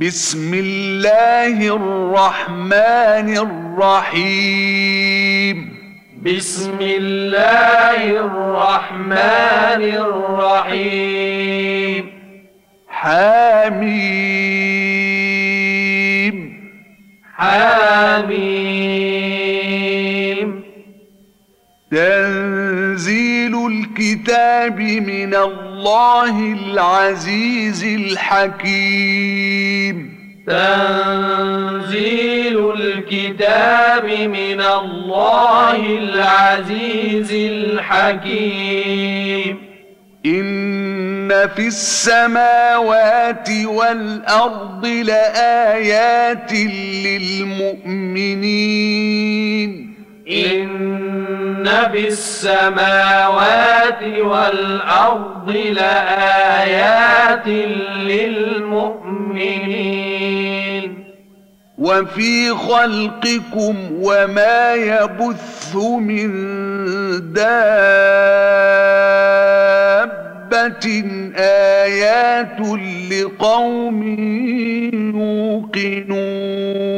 بسم الله الرحمن الرحيم. بسم الله الرحمن الرحيم. حميم. حميم. تنزيل الكتاب من الله. العزيز الحكيم. تنزيل الكتاب من الله العزيز الحكيم. إن في السماوات والأرض لآيات للمؤمنين. إن في السماوات والأرض لآيات للمؤمنين. وفي خلقكم وما يبث من دابة آيات لقوم يوقنون.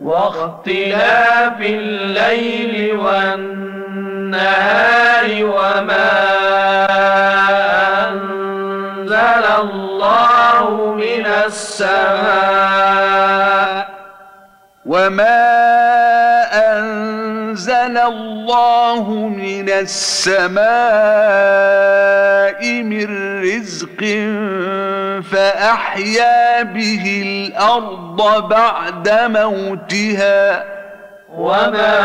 واختلاف الليل والنهار وما أنزل الله من السماء وما الله من السماء من رزق فأحيا به الأرض بعد موتها وما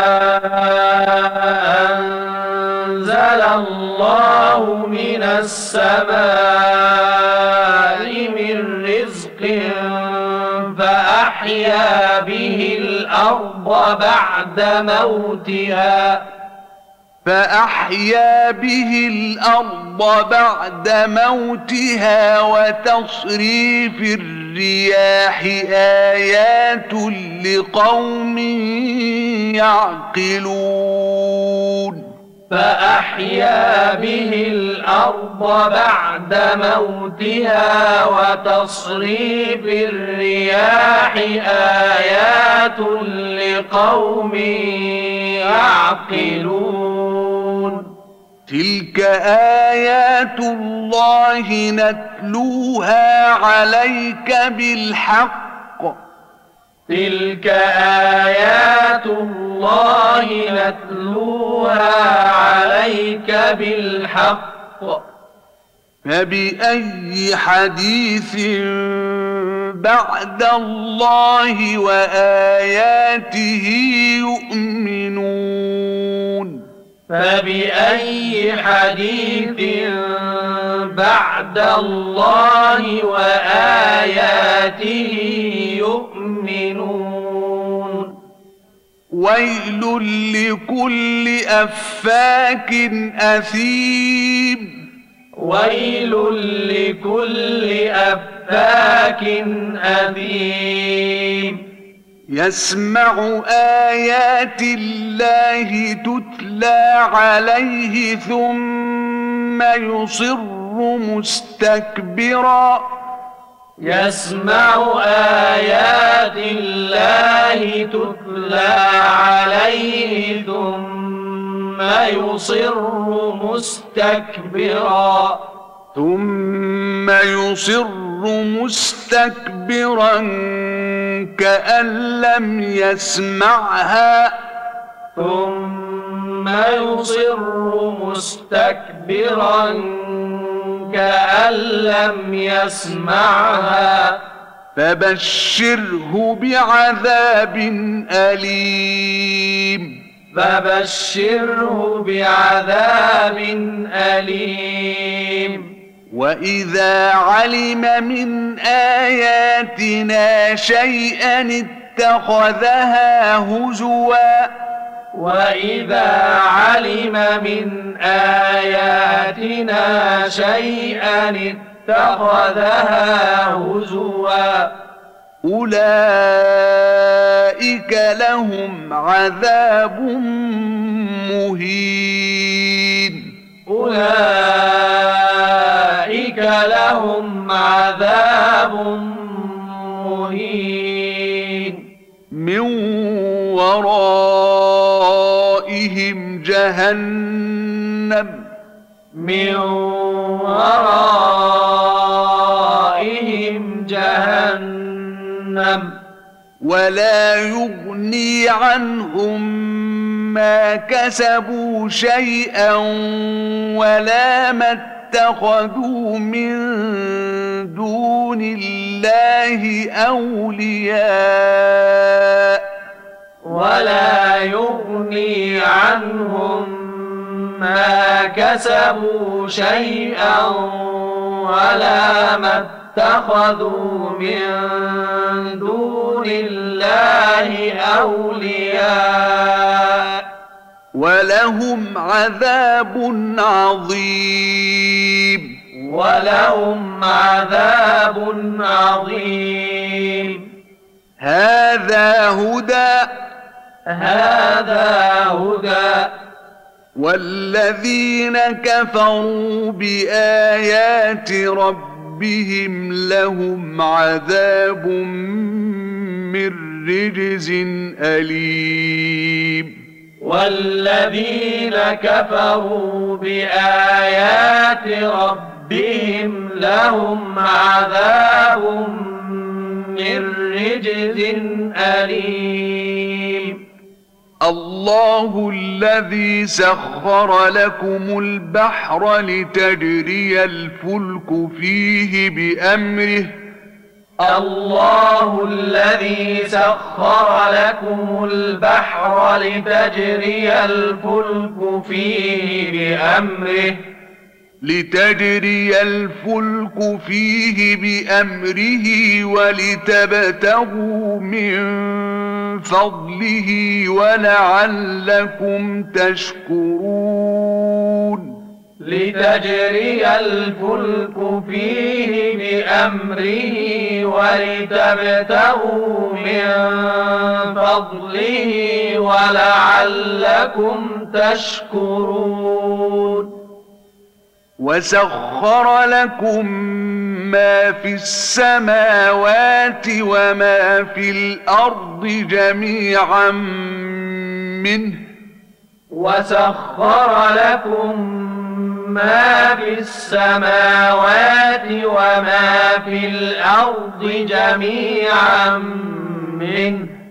أنزل الله من السماء من رزق فأحيا به الأرض بعد موتها. فأحيا به الأرض بعد موتها وتصريف الرياح آيات لقوم يعقلون. فأحيا به الأرض بعد موتها وتصريف الرياح آيات لقوم يعقلون. تلك آيات الله نتلوها عليك بالحق تلك آيات الله نتلوها عليك بالحق فبأي حديث بعد الله وآياته يؤمنون؟ فبأي حديث بعد الله وآياته يؤمنون؟ ويل لكل أفاك أثيم. ويل لكل أفاك أثيم. يسمع آيات الله تتلى عليه ثم يصر مستكبرا. يسمع آيات الله تتلى عليه ثم يصر مستكبرا. ثم يصر مستكبرا كأن لم يسمعها. ثم يصر مستكبرا كأن لم يسمعها فبشره بعذاب أليم. فبشره بعذاب أليم. وإذا علم من آياتنا شيئا اتخذها هزوا وإذا علم من آياتنا شيئا اتخذها هزوا اولئك لهم عذاب مهين أولئك لهم عذاب مهين من ورائهم جهنم من ورائهم جهنم ولا يغني عنهم ما كسبوا شيئا ولا ما اتخذوا من دون الله أولياء ولا يغني عنهم ما كسبوا شيئا ولا ما اتخذوا من دون الله أولياء. ولهم عذاب عظيم. ولهم عذاب عظيم. هذا هدى هذا هدى. والذين كفروا بآيات ربهم لهم عذاب من رجز أليم. والذين كفروا بآيات ربهم لهم عذاب من رجز أليم. الله الذي سخر لكم البحر لتجري الفلك فيه بأمره. الله الذي سخر لكم البحر لتجري الفلك فيه بأمره. لتجري الفلك فيه بأمره ولتبتغوا من فضله ولعلكم تشكرون. لتجري الفلك فيه بأمره ولتبتغوا من فضله ولعلكم تشكرون. وسخر لكم ما في السماوات وما في الأرض جميعا منه. وسخر لكم ما في السماوات وما في الأرض جميعا منه.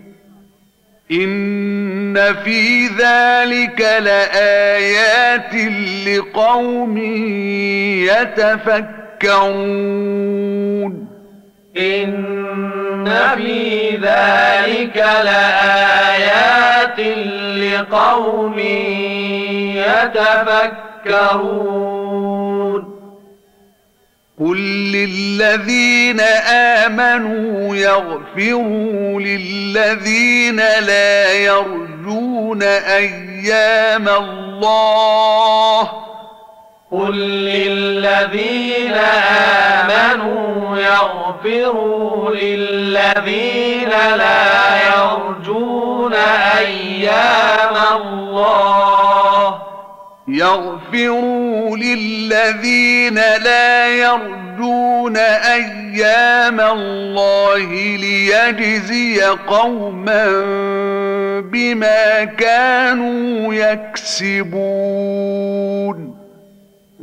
ان في ذلك لايات لقوم يتفكرون إن في ذلك لآيات لقوم يتفكرون قل للذين امنوا يغفروا للذين لا يرجون أيام الله قل للذين آمنوا يغفروا للذين لا يرجون أيام الله يغفروا للذين لا يرجون أيام الله ليجزي قوما بما كانوا يكسبون.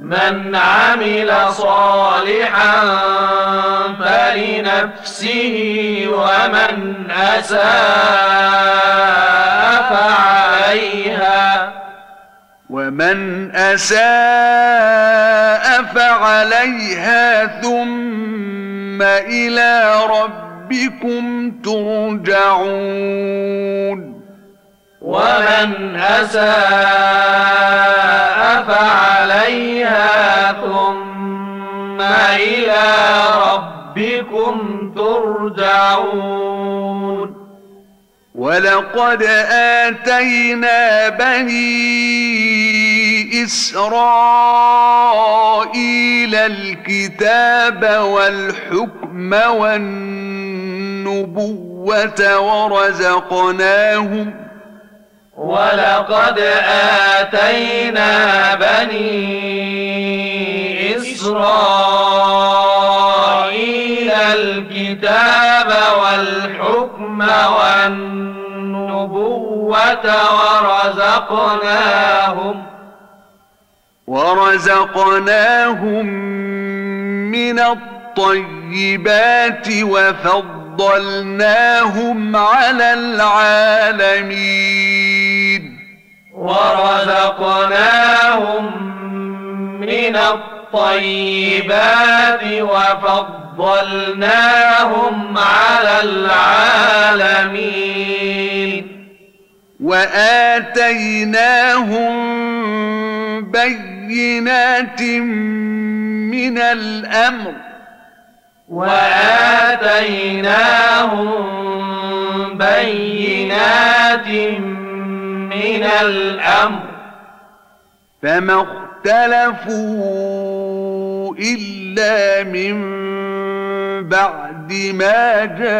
من عمل صالحا فلنفسه ومن أساء فعليها. ومن أساء فعليها ثم إلى ربكم ترجعون. ومن أساء فعليها ثم إلى ربكم ترجعون. ولقد آتينا بني إسرائيل الكتاب والحكم والنبوة ورزقناهم ولقد آتينا بني إسرائيل الكتاب والحكم والنبوة ورزقناهم ورزقناهم من الطيبات وفضلناهم على العالمين ورزقناهم من الطيبات وفضلناهم على العالمين وآتيناهم بينات من الأمر وآتيناهم بينات من الأمر. فما اختلفوا إلا من بعد ما جاءهم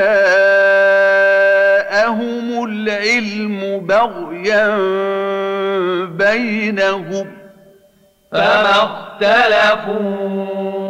العلم بغيا بينهم. فما اختلفوا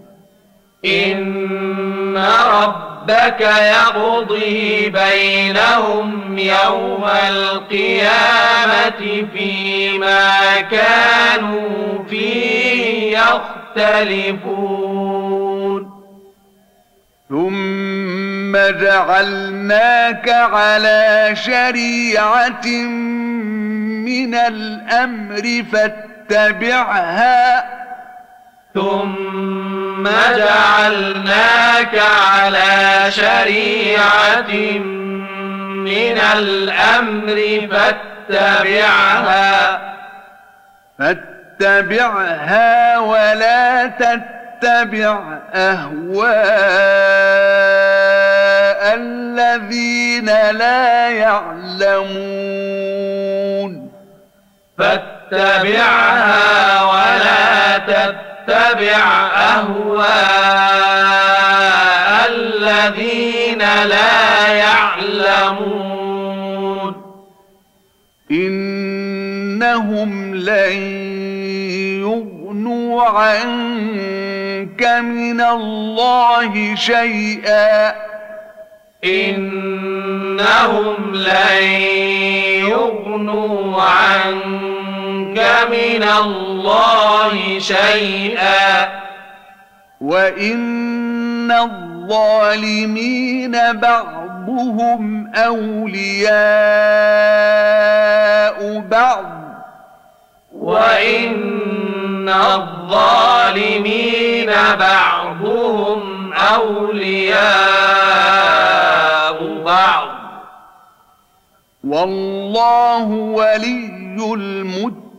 إن ربك يقضي بينهم يوم القيامة فيما كانوا فيه يختلفون ثم جعلناك على شريعة من الأمر فاتبعها ثم جعلناك على شريعة من الأمر فاتبعها. فاتبعها ولا تتبع أهواء الذين لا يعلمون. فاتبعها تتبع أهواء الذين لا يعلمون. إنهم لن يغنوا عنك من الله شيئا. إنهم لن يغنوا عنك من الله شيئا. وإن الظالمين بعضهم أولياء بعض. وإن الظالمين بعضهم أولياء بعض. والله ولي المتقين.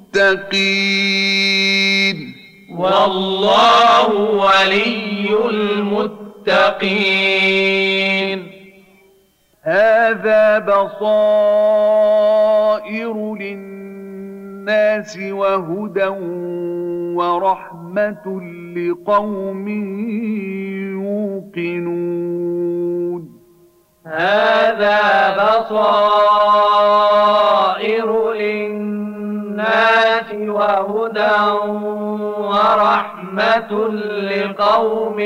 والله ولي المتقين. هذا بصائر للناس وهدى ورحمة لقوم يوقنون. هذا بصائر للناس وهدى ورحمة لقوم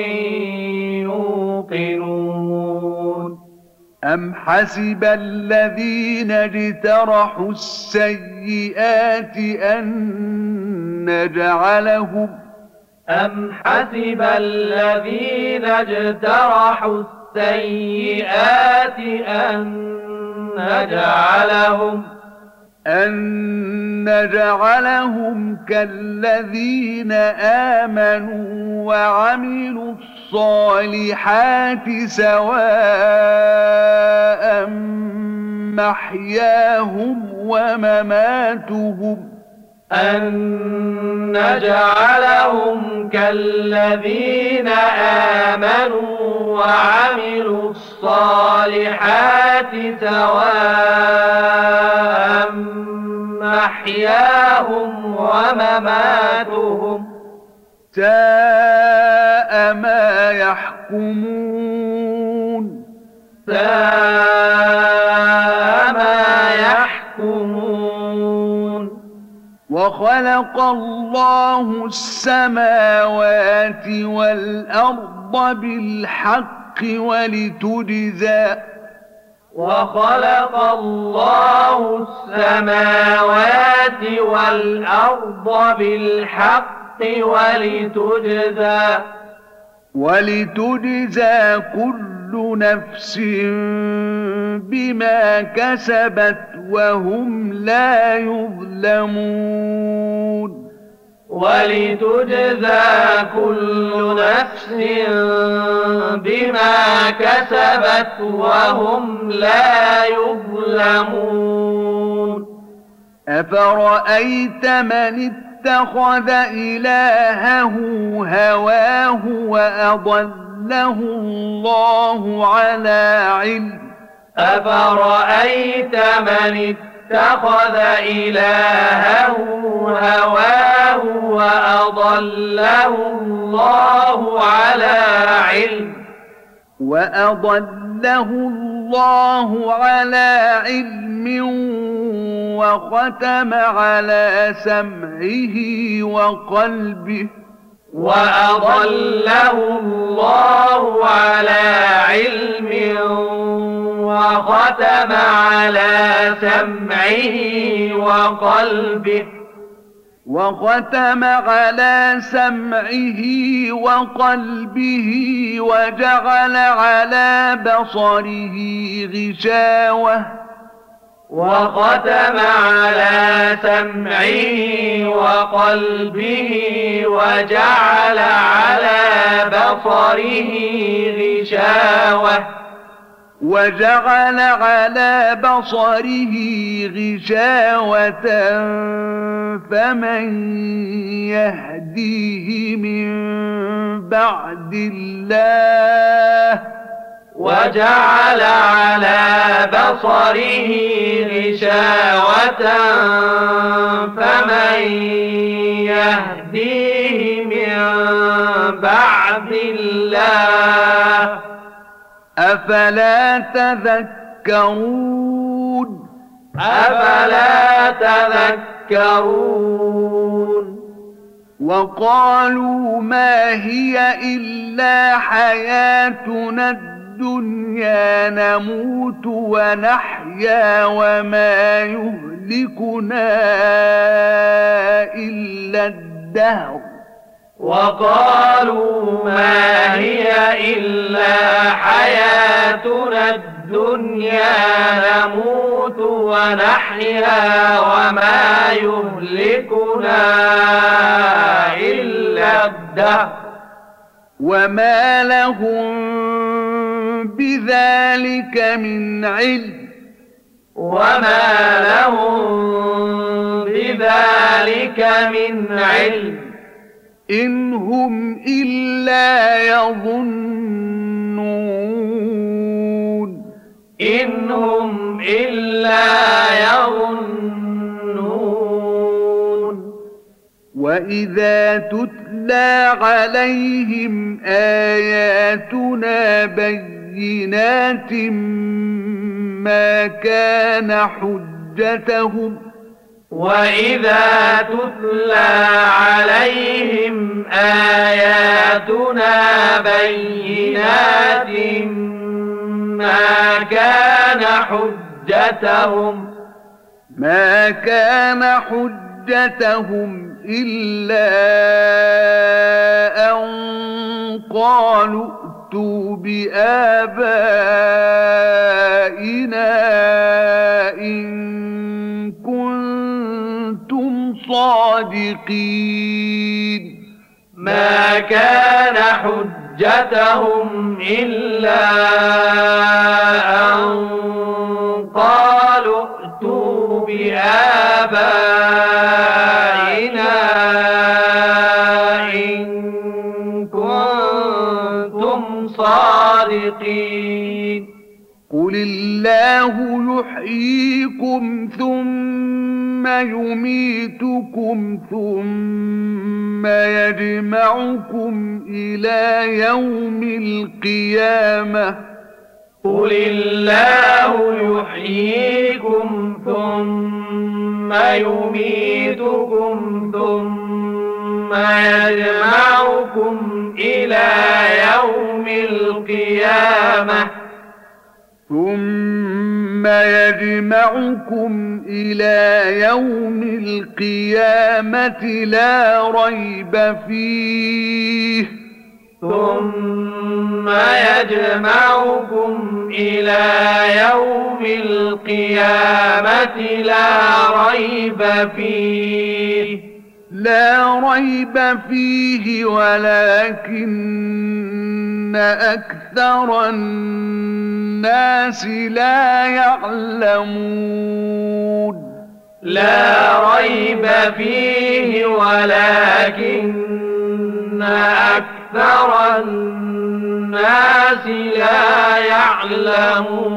يوقنون. أم حسب الذين اجترحوا السيئات أن نجعلهم أم حسب الذين اجترحوا السيئات أن نجعلهم أن نجعلهم كالذين آمنوا وعملوا الصالحات سواء محياهم ومماتهم أن نجعلهم كالذين آمنوا وعملوا الصالحات سواء محياهم ومماتهم ساء ما يحكمون. ساء وخلق الله السماوات والأرض بالحق ولتجزى وخلق الله السماوات والأرض بالحق ولتجزى ولتجزى كل نفس بما كسبت وهم لا يظلمون. ولتجزى كل نفس بما كسبت وهم لا يظلمون. أفرأيت من اتخذ إلهه هواه وأضله الله على علم. أفرأيت من اتخذ إلهه هواه وأضله الله على علم؟ وأضله الله على علم وختم على سمعه وقلبه. وأضله الله على علم وختم على سمعه وقلبه وختم على سمعه وقلبه وجعل على بصره غشاوة وختم على سمعه وقلبه وجعل على بصره غشاوة. وجعل على بصره غشاوة. فمن يهديه من بعد الله وجعل على بصره غشاوة فمن يهديه من بعد الله أفلا تذكرون؟ أفلا تذكرون؟ وقالوا ما هي إلا حياتنا الدنيا نموت ونحيا وما يهلكنا إلا الدهر. وقالوا ما هي إلا حياتنا الدنيا نموت ونحيا وما يهلكنا إلا الدهر. وما لهم بذلك من علم. وما لهم بذلك من علم. إن هم إلا يظنون. إن هم إلا يظنون. وإذا تتلى عليهم آياتنا بينات ما كان حجتهم وإذا تتلى عليهم آياتنا بينات ما كان حجتهم ما كان حجتهم إلا أن قالوا بآبائنا إن كنتم صادقين. ما كان حجتهم إلا أن قالوا ائتوا بآبائنا صادقين قل الله يحييكم ثم يميتكم ثم يجمعكم إلى يوم القيامة. قل الله يحييكم ثم يميتكم ثم يجمعكم إلى يوم القيامة. ثم يجمعكم إلى يوم القيامة لا ريب فيه. ثم يجمعكم إلى يوم القيامة لا ريب فيه. لا ريب فيه ولكن أكثر الناس لا يعلمون. لا ريب فيه ولكن أكثر الناس لا يعلمون.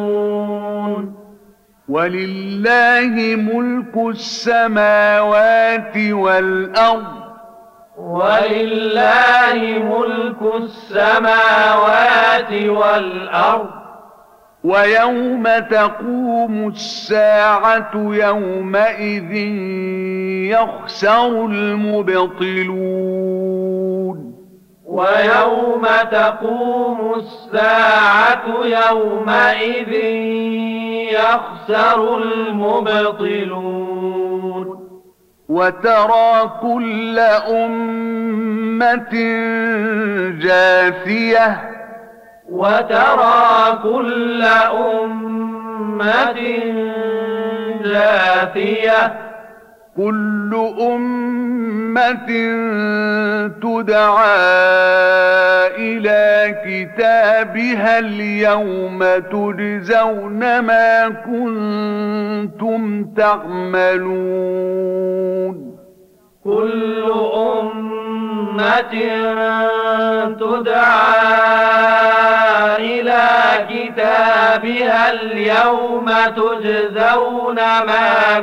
ولله ملك السماوات والأرض. ولله ملك السماوات والأرض. ويوم تقوم الساعة يومئذ يخسر المبطلون. ويوم تقوم الساعة يومئذ يخسر المبطلون. وترى كل أمة جاثية. وترى كل أمة جاثية. كل أمة تدعى إلى كتابها اليوم تجزون ما كنتم تعملون. كل أمة تدعى إلى كتابها اليوم تجزون ما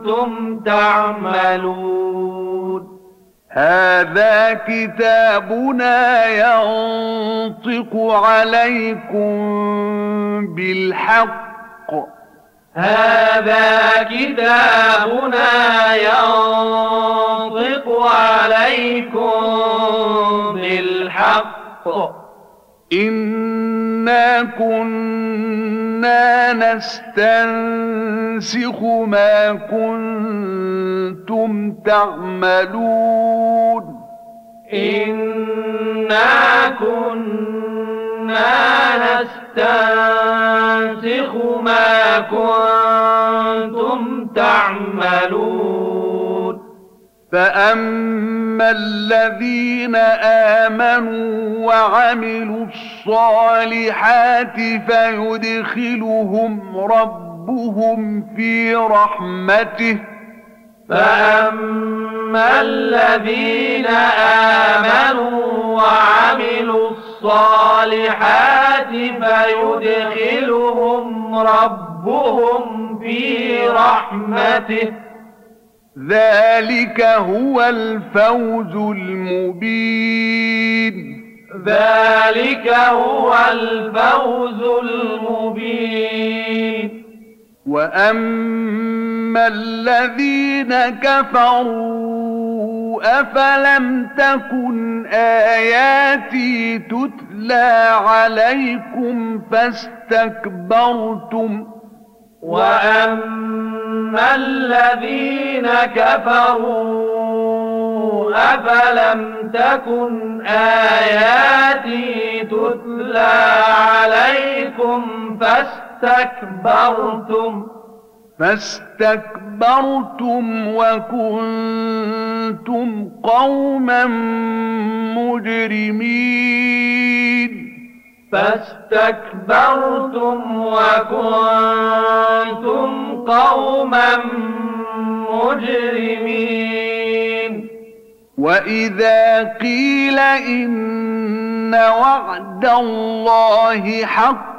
كنتم تعملون. هذا كتابنا ينطق عليكم بالحق هذا كتابنا ينطق عليكم بالحق. إنا كنا نستنسخ ما كنتم تعملون. إنا كنا نستنسخ ما كنتم تعملون. فأما الذين آمنوا وعملوا الصالحات فيدخلهم ربهم في رحمته. فأما الذين آمنوا وعملوا الصالحات فيدخلهم ربهم في رحمته. ذلك هو الفوز المبين. ذلك هو الفوز المبين. وأما الذين كفروا افلم تكن اياتي تتلى عليكم فاستكبرتم واما الذين كفروا افلم تكن اياتي تتلى عليكم فاستكبرتم فاستكبرتم وكنتم قوما مجرمين. فاستكبرتم وكنتم قوما مجرمين. وإذا قيل إن وعد الله حق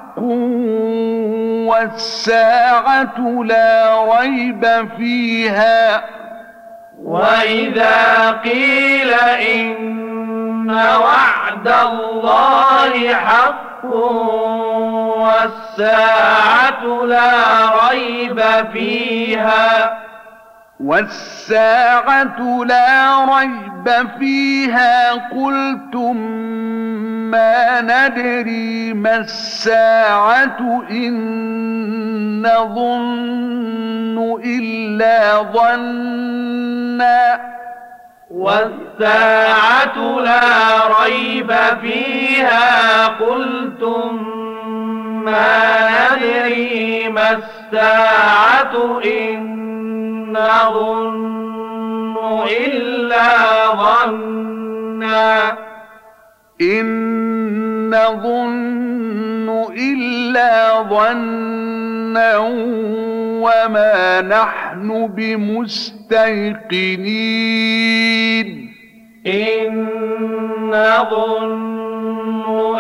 والساعة لا ريب فيها. واذا قيل ان وعد الله حق والساعة لا ريب فيها. والساعة لا ريب فيها قلتم ما ندري ما الساعة إن نظن إلا ظنا. والساعة لا ريب فيها قلتم ما ندري ما الساعة إن نظن إلا ظنا. إن نظن إلا ظنا وما نحن بمستيقنين. إن نظن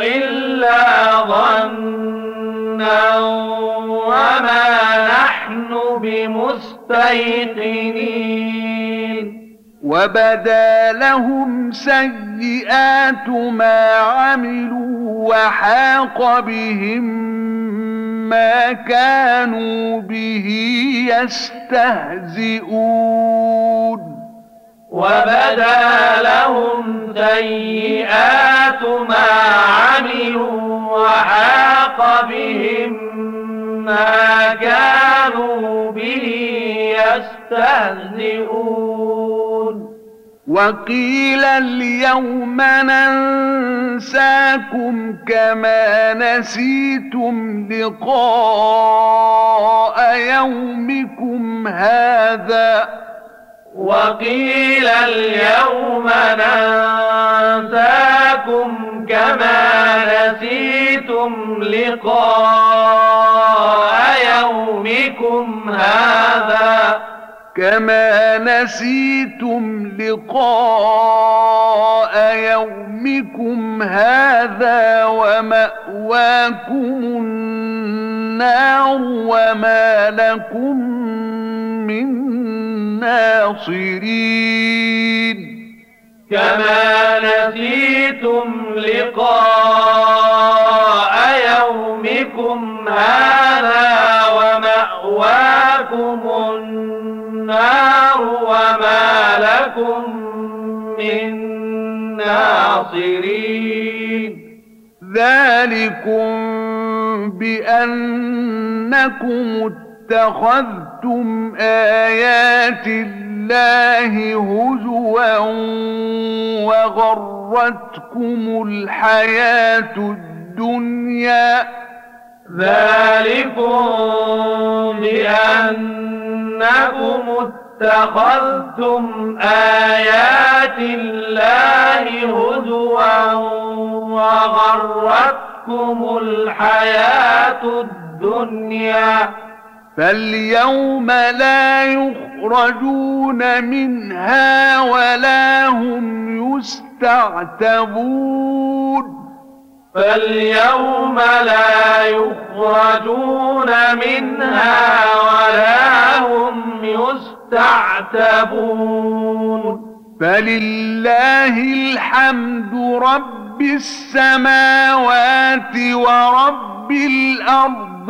إلا ظنا وما نحن بمستيقنين. وبدا لهم سيئات ما عملوا وحاق بهم ما كانوا به يستهزئون. وبدا لهم سيئات ما عملوا وحاق بهم ما كانوا به يستهزئون. وقيل اليوم ننساكم كما نسيتم لقاء يومكم هذا. وقيل اليوم ننساكم كما نسيتم لقاء يومكم هذا. كما نسيتم لقاء يومكم هذا ومأواكم النار وما لكم من ناصرين. كما نسيتم لقاء يومكم هذا ومأواكم النار وما لكم من ناصرين. ذلكم بأنكم اتخذتم آيات الله هزوا وغرتكم الحياة الدنيا. ذلكم بأنكم اتخذتم آيات الله هزوا وغرتكم الحياة الدنيا. فاليوم لا يخرجون منها ولا هم يستعتبون. فاليوم لا يخرجون منها ولا هم تعتبون فلله الحمد رب السماوات ورب الأرض